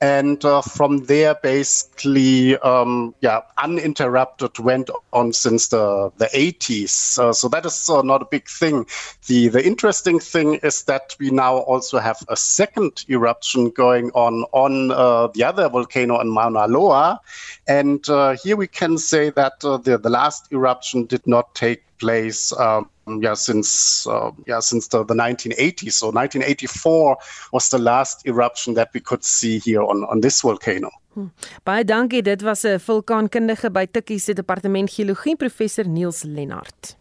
and uh, from there basically um, yeah uninterrupted went on since the the 80s uh, so that is uh, not a big thing. The the interesting thing is that we now also have a second eruption going on on uh, the other volcano in Mauna Loa. And uh, here we can say that uh, the the last eruption did not take place um, yeah since uh, yeah since the, the 1980s so 1984 was the last eruption that we could see here on on this volcano. Hm. Baie dankie. Dit was 'n vulkaankundige by Tikkie se departement geologie professor Niels Lennard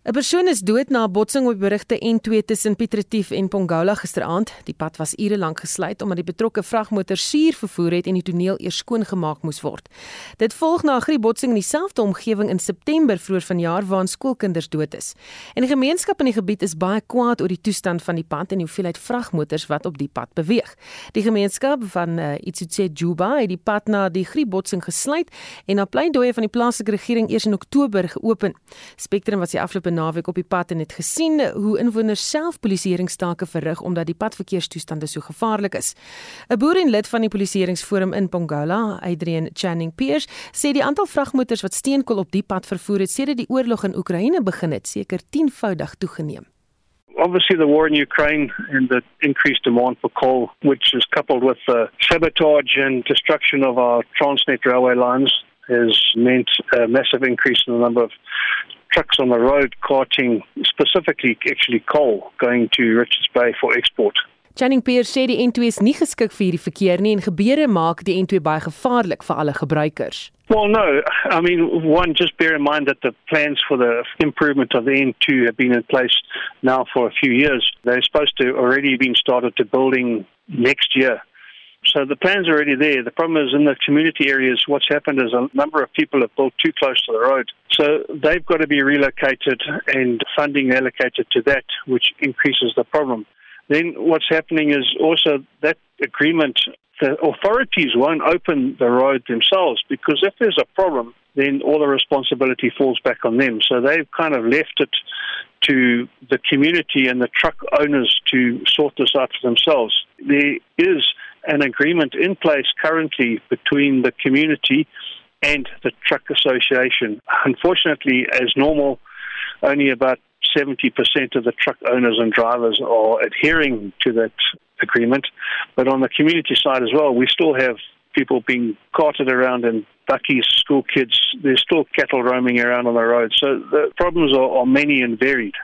'n Persoon is dood na 'n botsing op berigte N2 tussen Piet Retief en Pongola gisteraand. Die pad was ure lank gesluit omdat die betrokke vragmotor suur vervoer het en die toneel eers skoongemaak moes word. Dit volg na 'n griepbotsing in dieselfde omgewing in September vroeër vanjaar waarin skoolkinders dood is. En die gemeenskap in die gebied is baie kwaad oor die toestand van die pad en die hoeveelheid vragmotors wat op die pad beweeg. Die gemeenskap van uh, Itsutse Juba het die pad na die griepbotsing gesluit en na pleindooie van die plaaslike regering eers in Oktober geopen. Spectrum was die afgelope naweek op die pad en het gesien hoe inwoners self polisieringstake verrig omdat die padverkeerstoestande so gevaarlik is. 'n Boer en lid van die polisieeringsforum in Pongola, Adrian Channing Pierce, sê die aantal vragmotors wat steenkool op die pad vervoer het sedert die oorlog in Oekraïne begin het, seker 10voudig toegeneem. Obviously, the war in Ukraine and the increased demand for coal, which is coupled with the sabotage and destruction of our Transnet railway lines, has meant a massive increase in the number of trucks on the road carting specifically actually coal going to Richards Bay for export. Channing Pierre sê die N2 is nie geskik vir hierdie verkeer nie en gebeure maak die N2 baie gevaarlik vir alle gebruikers. Well, no. I mean, one, just bear in mind that the plans for the improvement of the N2 have been in place now for a few years. They're supposed to already been started to building next year. So the plans are already there. The problem is in the community areas, what's happened is a number of people have built too close to the road. So they've got to be relocated and funding allocated to that, which increases the problem. Then what's happening is also that agreement, the authorities won't open the road themselves because if there's a problem, then all the responsibility falls back on them. So they've kind of left it to the community and the truck owners to sort this out for themselves. There is an agreement in place currently between the community and the truck association. Unfortunately, as normal, only about 70% of the truck owners and drivers are adhering to that agreement. But on the community side as well, we still have people being carted around in buckies, school kids. There's still cattle roaming around on the road. So the problems are, are many and varied.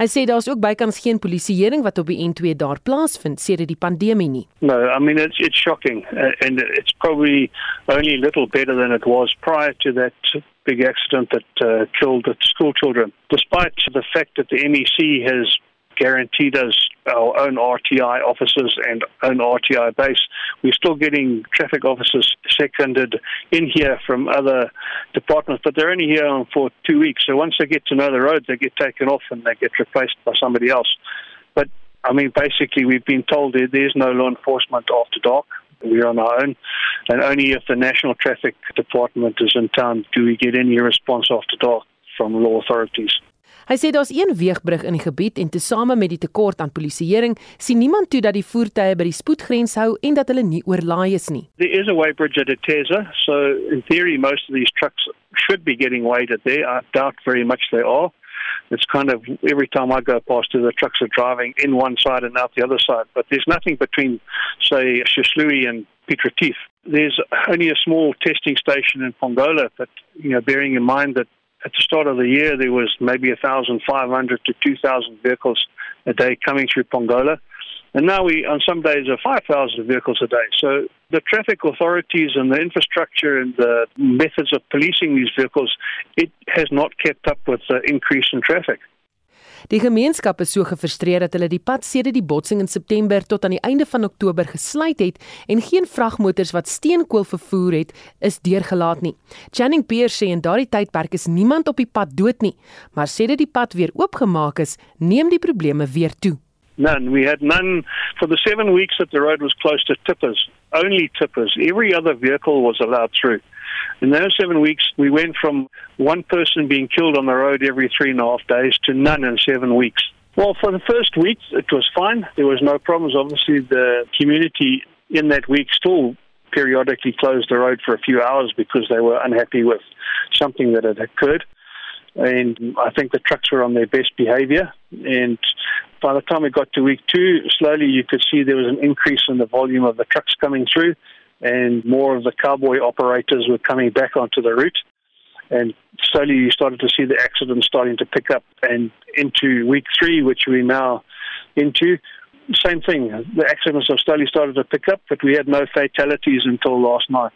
Hy sê daar's ook bykans geen polisieering wat op die N2 daar plaasvind sedert die pandemie nie. No, I mean it's it's shocking uh, and it's probably only a little better than it was prior to that big accident that uh, killed the school children. Despite the fact that the MEC has guaranteed us our own RTI officers and own RTI base. We're still getting traffic officers seconded in here from other departments, but they're only here for two weeks. So once they get to know the road, they get taken off and they get replaced by somebody else. But I mean, basically, we've been told that there's no law enforcement after dark. We're on our own, and only if the National Traffic Department is in town do we get any response after dark from law authorities. Hy sê daar's een weegbrug in die gebied en tesame met die tekort aan polisieering sien niemand toe dat die voertuie by die spoedgrens hou en dat hulle nie oorlaai is nie. There is a weighbridge at Etesa, so in theory most of these trucks should be getting weighted there. I doubt very much they are. It's kind of every time I go past it, the trucks are driving in one side and out the other side. But there's nothing between, say, Shislui and Piet Retief. There's only a small testing station in Pongola, but you know, bearing in mind that at the start of the year, there was maybe 1,500 to 2,000 vehicles a day coming through Pongola. And now we, on some days, are 5,000 vehicles a day. So the traffic authorities and the infrastructure and the methods of policing these vehicles, it has not kept up with the increase in traffic. Die gemeenskap is so gefrustreerd dat hulle die pad sedert die botsing in September tot aan die einde van Oktober gesluit het en geen vragmotors wat steenkool vervoer het, is deurgelaat nie. Channing Pierce sê in daardie tydperk is niemand op die pad dood nie, maar sedert die pad weer oopgemaak is, neem die probleme weer toe. None. We had none for the seven weeks that the road was closed to tippers, only tippers. Every other vehicle was allowed through. In those seven weeks, we went from one person being killed on the road every three and a half days to none in seven weeks. Well, for the first week, it was fine. There was no problems. Obviously, the community in that week still periodically closed the road for a few hours because they were unhappy with something that had occurred. And I think the trucks were on their best behavior. And by the time we got to week two, slowly you could see there was an increase in the volume of the trucks coming through, and more of the cowboy operators were coming back onto the route. And slowly you started to see the accidents starting to pick up. And into week three, which we're now into, same thing. The accidents have slowly started to pick up, but we had no fatalities until last night.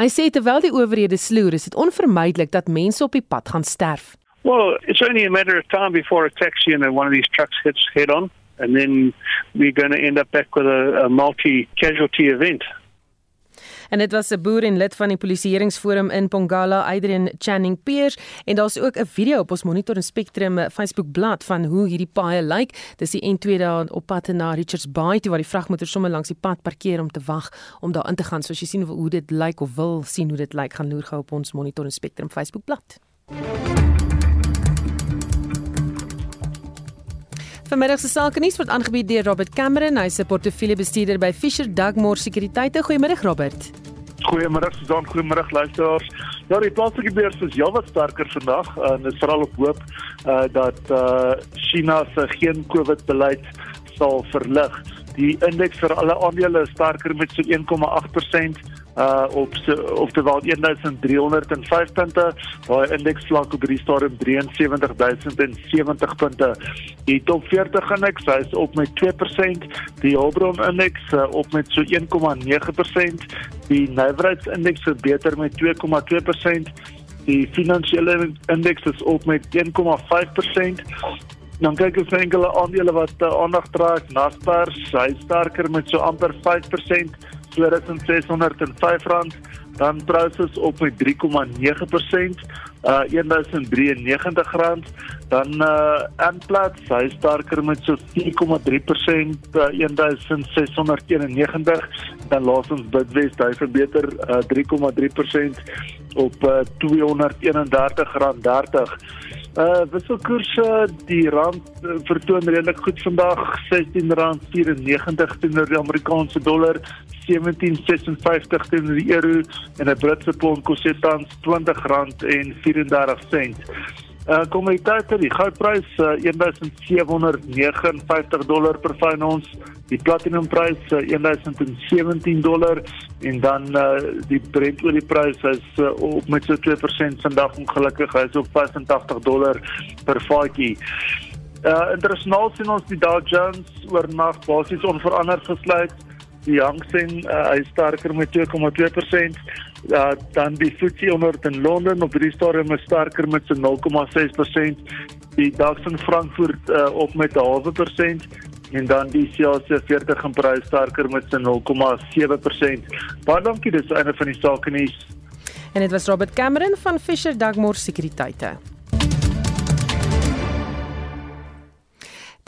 Hy sê terwyl die owerhede sloer, is dit onvermydelik dat mense op die pad gaan sterf. Well, it's only a matter of time before a taxi and one of these trucks hits head on, and then we're going to end up back with a, a multi casualty event. En dit was 'n boer en lid van die polisieeringsforum in Pongala, Adrian Channing Peers, en daar's ook 'n video op ons Monitor en Spectrum eh, Facebook bladsy van hoe hierdie paaie lyk. Dis die N2 daar op pad na Richards Bay toe waar die vragmotor sommer langs die pad parkeer om te wag om daar in te gaan. So as jy sien hoe dit lyk of wil sien hoe dit lyk, gaan loer gou op ons Monitor en Spectrum Facebook bladsy. Vanmiddag se sake nuus word aangebied deur Robert Cameron, hy's 'n portefeuljebestuurder by Fisher Dugmore Sekuriteite. Goeiemiddag Robert. Goeiemiddag Susan, goeiemiddag luisteraars. Ja, die plaaslike beurs is heelwat sterker vandag en dit veral op hoop uh, dat uh, China se geen COVID beleid sal verlig. Die indeks vir alle aandele is sterker met so 1,8% uh op so oftewel 1305 punte. Daai indeks vlak op hierdie stadium 73070 punte. Die top 40 indeks is op met 2% die Holbron indeks uh, op met so 1,9% die nywerheidsindeks verbeter met 2,2% die finansiële indeks is op met 1,5% dan kyk ons na enkele aandele wat uh, aandag trek. Naspers hy sterker met so amper 5% R2605 dan Prosus op met 3,9% uh R1093 dan uh Amplats hy sterker met so 4,3% uh, 1691 dan laasens Bidwest hy verbeter uh 3,3% op uh, R231.30 Uh wisselkoerse die rand uh, vertoon redelik goed vandag. R16.94 teenoor die Amerikaanse dollar 17.56 teenoor die euro en 'n Britse pond kos tans R20.34 Uh kommentator die goudprys uh, 1759 dollar per fyn ons. Die platinumprys uh, 1017 dollar. En dan uh, die Brent olieprys is uh, op met so 2% vandag ongelukkig. Hy is op 85 dollar per vatjie Uh internasionaal sien ons die Dow Jones oornag basies onveranderd gesluit die Hang Seng uh, hy sterker met 2,2% uh, dan die FTSE 100 in Londen op hierdie stadium is sterker met so 0,6% die DAX in Frankfurt uh, op met 'n halwe persent en dan die CAC 40 in Parys sterker met so 0,7%. Baie dankie, dis einde van die sake nuus. En dit was Robert Cameron van Fisher Dugmore Sekuriteite.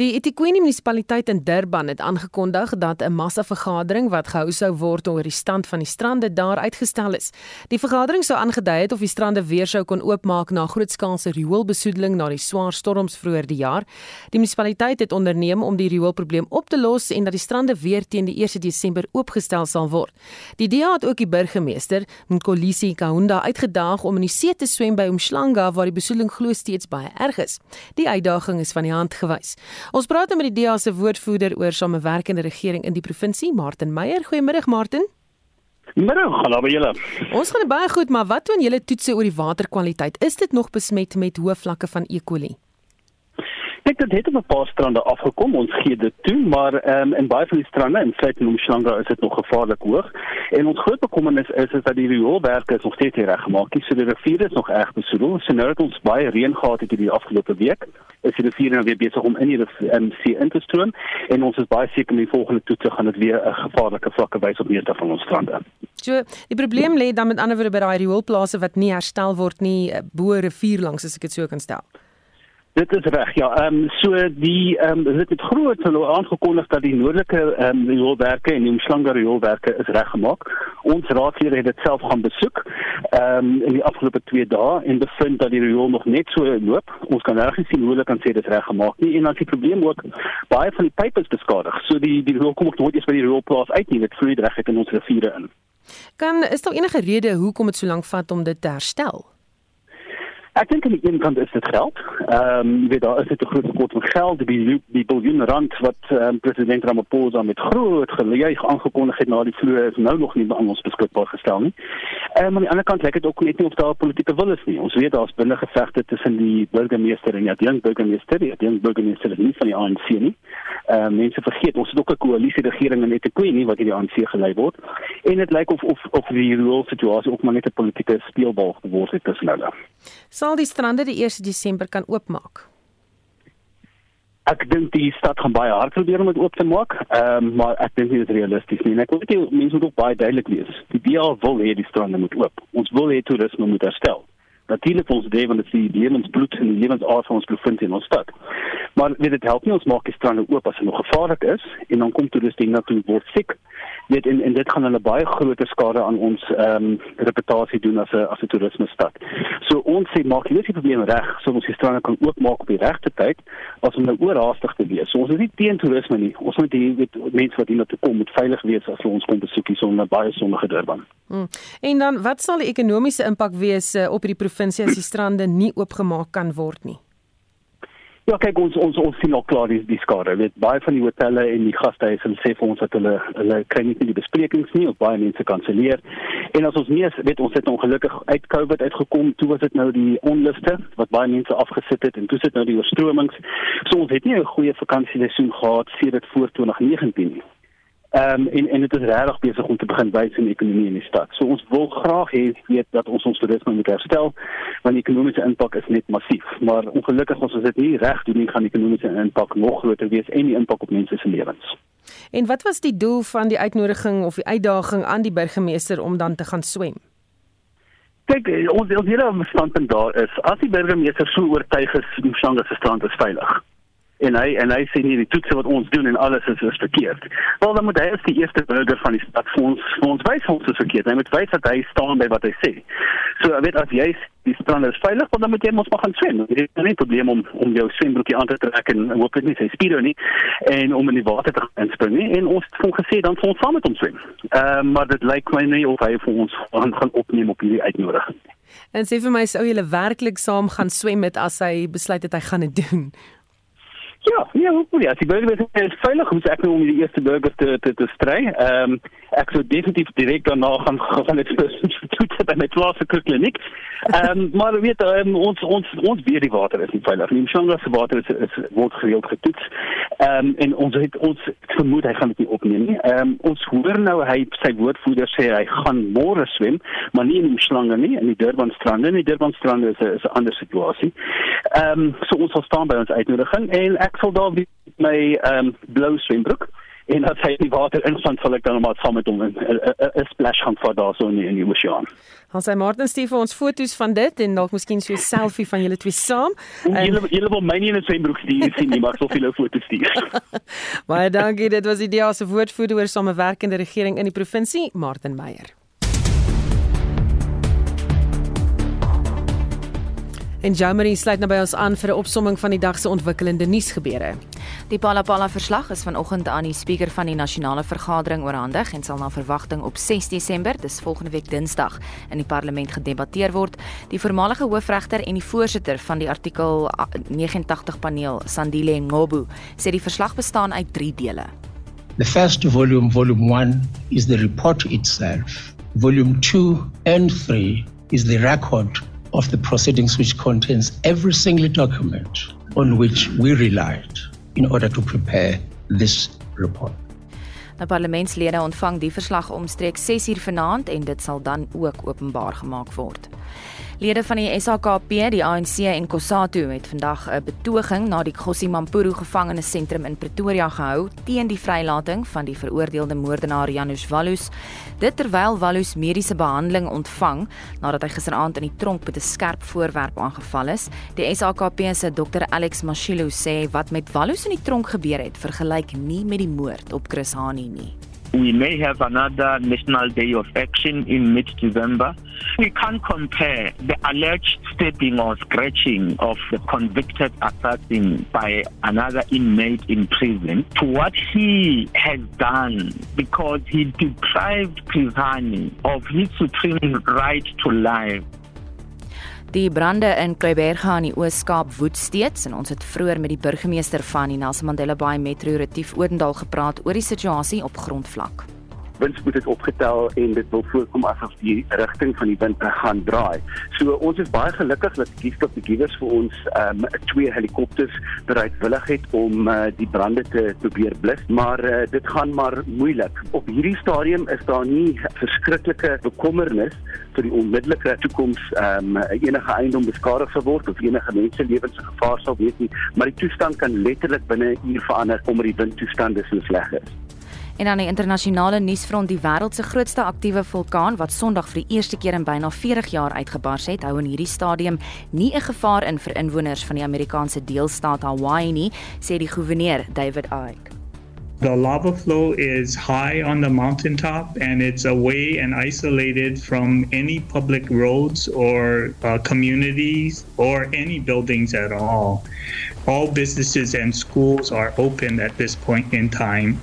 Die eThekwini munisipaliteit in Durban het aangekondig dat 'n massa-vergadering wat gehou sou word oor die stand van die strande daar uitgestel is. Die vergadering sou aangedui het of die strande weer sou kon oopmaak na grootskaalse rioolbesoedeling na die swaar storms vroeër die jaar. Die munisipaliteit het onderneem om die rioolprobleem op te los en dat die strande weer teen die 1 Desember oopgestel sal word. Die DA het ook die burgemeester, Nkolisi Kaunda, uitgedaag om in die see te swem by Umhlanga waar die besoedeling glo steeds baie erg is. Die uitdaging is van die hand gewys. Ons praat nou met die DEA se woordvoerder oor samewerkende regering in die provinsie, Martin Meyer. Goeiemiddag Martin. Middag, hallo by julle. Ons gaan baie goed, maar wat doen julle toetse oor die waterkwaliteit? Is dit nog besmet met hoë vlakke van E. coli? Dink dit het op 'n paar strande afgekom. Ons gee dit toe, maar ehm um, in baie van die strande in Suid-Umhlanga is dit nog gevaarlik hoog. En ons groot bekommernis is is dat die rioolwerke is nog steeds nie reggemaak nie. So die rivier is nog erg besoedel. So nou het ons baie reën gehad het hierdie afgelope week. Is die rivier nou weer besig om in die um, see in te stroom en ons is baie seker in die volgende toetse gaan dit weer 'n gevaarlike vlakke wys op meeste van ons strande. So, die probleem lê dan met ander woorde by daai rioolplase wat nie herstel word nie eh, bo rivier langs as ek dit so kan stel. Dit is reg. Ja, ehm um, so die ehm um, dit het groot hulle aangekondig dat die noordelike ehm um, rioolwerke en die Umhlanga rioolwerke is reggemaak. Ons raadslede het dit self gaan besoek ehm um, in die afgelope 2 dae en bevind dat die riool nog net so loop. Ons kan regtig sien hoe hulle kan sê dit is reggemaak nie en dan die probleem ook baie van die pype is beskadig. So die die riool kom ook nooit eens by die rioolplaas uit nie. Dit vloei reg uit in ons riviere in. Kan is daar enige rede hoekom dit so lank vat om dit te herstel? Ek dink aan die een kant is dit geld. Ehm um, jy weet daar is dit 'n groot tekort aan geld, die die biljoen rand wat um, president Ramaphosa met groot gejuig aangekondig het na die vloer is nou nog nie aan ons beskikbaar gestel nie. Ehm um, aan die ander kant lyk dit ook net nie of daar politieke wil is nie. Ons weet daar's binne gevegte tussen die burgemeester en die burgemeester. Die burgemeester is nie van die ANC nie. Ehm um, mense vergeet ons het ook 'n koalisie regering in Etequini nie wat hierdie ANC gelei word. En dit lyk of of of die rule situasie ook maar net 'n politieke speelbal geword het tussen hulle sal die strande die 1 Desember kan oopmaak? Ek dink die stad gaan baie hard probeer om dit oop te maak, ehm um, maar ek dink nie dit is realisties nie. Ek wil net mense moet ook baie duidelik wees. Die DA wil hê die strande moet oop. Ons wil hê toerisme moet herstel. Natuurlik ons deel van die lewensbloed en die lewensaard van ons provinsie en ons stad. Maar weet dit help nie ons maak die strande oop as dit nog gevaarlik is en dan kom toeriste na toe word siek weet en en dit gaan hulle baie groot skade aan ons ehm um, reputasie doen as 'n as 'n toerisme stad. So ons sê maak hierdie die probleem reg, so ons die strande kan oopmaak op die regte tyd as om nou oorhaastig te wees. So ons is nie teen toerisme nie. Ons moet die weet mense wat hier na toe kom moet veilig wees as hulle ons kom besoek hier sonder baie sonnige Durban. Hmm. En dan wat sal die ekonomiese impak wees uh, op die provinsie as die strande nie oopgemaak kan word nie? Ja, kyk ons ons ons sien al klaar die, die skade. Weet baie van die hotelle en die gastehuise sê vir ons dat hulle hulle kry nie die besprekings nie of baie mense kanselleer. En as ons mees weet ons het ongelukkig uit COVID uitgekom, toe was dit nou die onluste wat baie mense afgesit het en toe sit nou die oorstromings. So ons het nie 'n goeie vakansieseisoen gehad sedert voor 2019 nie. Ehm um, en en dit is regtig besig om te begin wys in die ekonomie in die stad. So ons wil graag hê weet dat ons ons toerisme moet herstel want die ekonomiese impak is net massief. Maar ongelukkig as ons dit nie reg doen nie, gaan die ekonomiese impak nog groter wees en die impak op mense se lewens. En wat was die doel van die uitnodiging of die uitdaging aan die burgemeester om dan te gaan swem? Kyk, ons ons hele standpunt daar is as die burgemeester so oortuig is Mshanga se strand is veilig en hy en hy sê nie die toetse wat ons doen en alles is, is verkeerd. Wel dan moet hy as die eerste burger van die stad vir ons vir ons wys ons is verkeerd. Hy moet wys dat hy staan by wat hy sê. So weet as jy die strand is veilig, dan moet jy mos maar gaan swem. Dit is nie 'n probleem om om jou swembroekie aan te trek en hoop dit nie sy speedo nie en om in die water te gaan spring nie. En ons het hom gesê dan vir ons saam met hom swem. Ehm uh, maar dit lyk my nie of hy vir ons gaan gaan opneem op hierdie uitnodiging. En sê vir my sou jy werklik saam gaan swem met as hy besluit het hy gaan dit doen? Ja, ja, hoekom ja, die burger is veilig om ek nou om die eerste burger te te, te stry. Ehm um, ek sou definitief direk daarna gaan [laughs] gaan dit toets by my plaaslike kliniek. Ehm um, maar weet um, ons ons ons weet die water is nie veilig nie. Mshanga se water is, is word gereeld getoets. Ehm um, en ons het ons vermoed hy gaan dit nie opneem nie. Ehm um, ons hoor nou hy sy woordvoerder sê hy gaan môre swem, maar nie in Mshanga nie, in die Durban strande. In die Durban strande is 'n ander situasie. Ehm um, so ons sal staan by ons uitnodiging en ek ek sal daar met my ehm um, blou swembroek en as hy in die water instaan sal ek dan maar saam met hom 'n splash gaan vir daar so in die, in die oseaan. Ons hy Martin stuur vir ons foto's van dit en dalk miskien so 'n selfie van julle twee saam. Julle julle wil my nie in 'n swembroek stuur sien nie, maar so veel foto's stuur. [laughs] Baie dankie, dit was die DEA se woordvoerder oor samewerkende regering in die provinsie, Martin Meyer. En Jamie sluit nou by ons aan vir 'n opsomming van die dag se ontwikkelende nuusgebeure. Die Palapala verslag is vanoggend aan die spreker van die nasionale vergadering oorhandig en sal na verwagting op 6 Desember, dis volgende week Dinsdag, in die parlement gedebatteer word. Die voormalige hoofregter en die voorsitter van die artikel 89 paneel, Sandile Ngobu, sê die verslag bestaan uit 3 dele. The first volume, volume 1, is the report itself. Volume 2 and 3 is the record of the proceedings which contains every single document on which we relied in order to prepare this report. Die parlementslede ontvang die verslag omstreeks 6uur vanaand en dit sal dan ook openbaar gemaak word. Lede van die SAKP, die ANC en COSATU het vandag 'n betoging na die Gossi Mampuru gevangenissentrum in Pretoria gehou teen die vrylating van die veroordeelde moordenaar Janusz Wallus. Dit terwyl Wallus mediese behandeling ontvang nadat hy gisteraand in die tronk met 'n skerp voorwerp aangeval is. Die SAKP se Dr Alex Mashilo sê wat met Wallus in die tronk gebeur het, vergelyk nie met die moord op Chris Hani nie. We may have another National Day of Action in mid December. We can't compare the alleged stabbing or scratching of the convicted assassin by another inmate in prison to what he has done because he deprived Krizani of his supreme right to life. Die brande in Kleiberga in die Oos-Kaap woed steeds en ons het vroeër met die burgemeester van die Nelson Mandela Bay Metro Retief Odendaal gepraat oor die situasie op grondvlak windspoed het opgetel en dit wil voorkom asof die rigting van die wind gaan draai. So ons is baie gelukkig dat die Giefkop die Giewers vir ons um, twee helikopters bereidwillig het om uh, die brande te probeer blus, maar uh, dit gaan maar moeilik. Op hierdie stadium is daar nie verskriklike bekommernis vir die onmiddellike toekoms um, enige eiendom beskadig sal word of enige mense lewens in gevaar sal wees nie, maar die toestand kan letterlik binne 'n uur verander omdat die windtoestande so sleg is. En dan die internasionale nuusfront, die wêreld se grootste aktiewe vulkaan wat Sondag vir die eerste keer in byna 40 jaar uitgebars het, hou in hierdie stadium nie 'n gevaar in vir inwoners van die Amerikaanse deelstaat Hawaii nie, sê die goewerneur David Icke. The lava flow is high on the mountaintop and it's away and isolated from any public roads or uh, communities or any buildings at all. All businesses and schools are open at this point in time,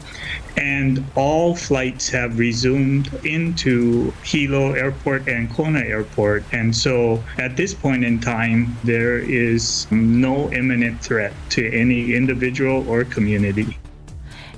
and all flights have resumed into Hilo Airport and Kona Airport. And so at this point in time, there is no imminent threat to any individual or community.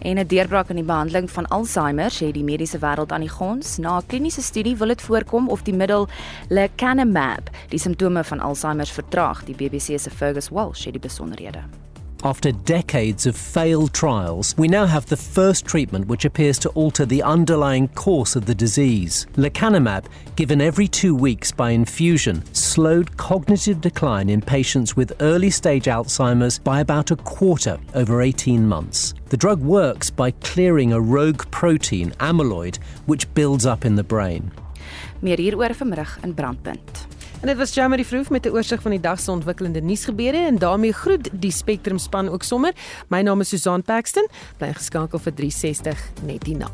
En 'n deurbraak in die behandeling van Alzheimer, sê die mediese wêreld aan die gons. Na 'n kliniese studie wil dit voorkom of die middel lecanemab die simptome van Alzheimer vertraag. Die BBC se Fergus Walsh sê die besonderhede. After decades of failed trials, we now have the first treatment which appears to alter the underlying course of the disease. Lecanemab, given every two weeks by infusion, slowed cognitive decline in patients with early stage Alzheimer's by about a quarter over 18 months. The drug works by clearing a rogue protein, amyloid, which builds up in the brain. Meer hieroor vanmiddag in Brandpunt. En dit was Jamie Vroof met 'n oorsig van die dag se ontwikkelende nuusgebeure en daarmee groet die Spectrum span ook sommer. My naam is Susan Paxton. Bly geskakel vir 360 net hierna.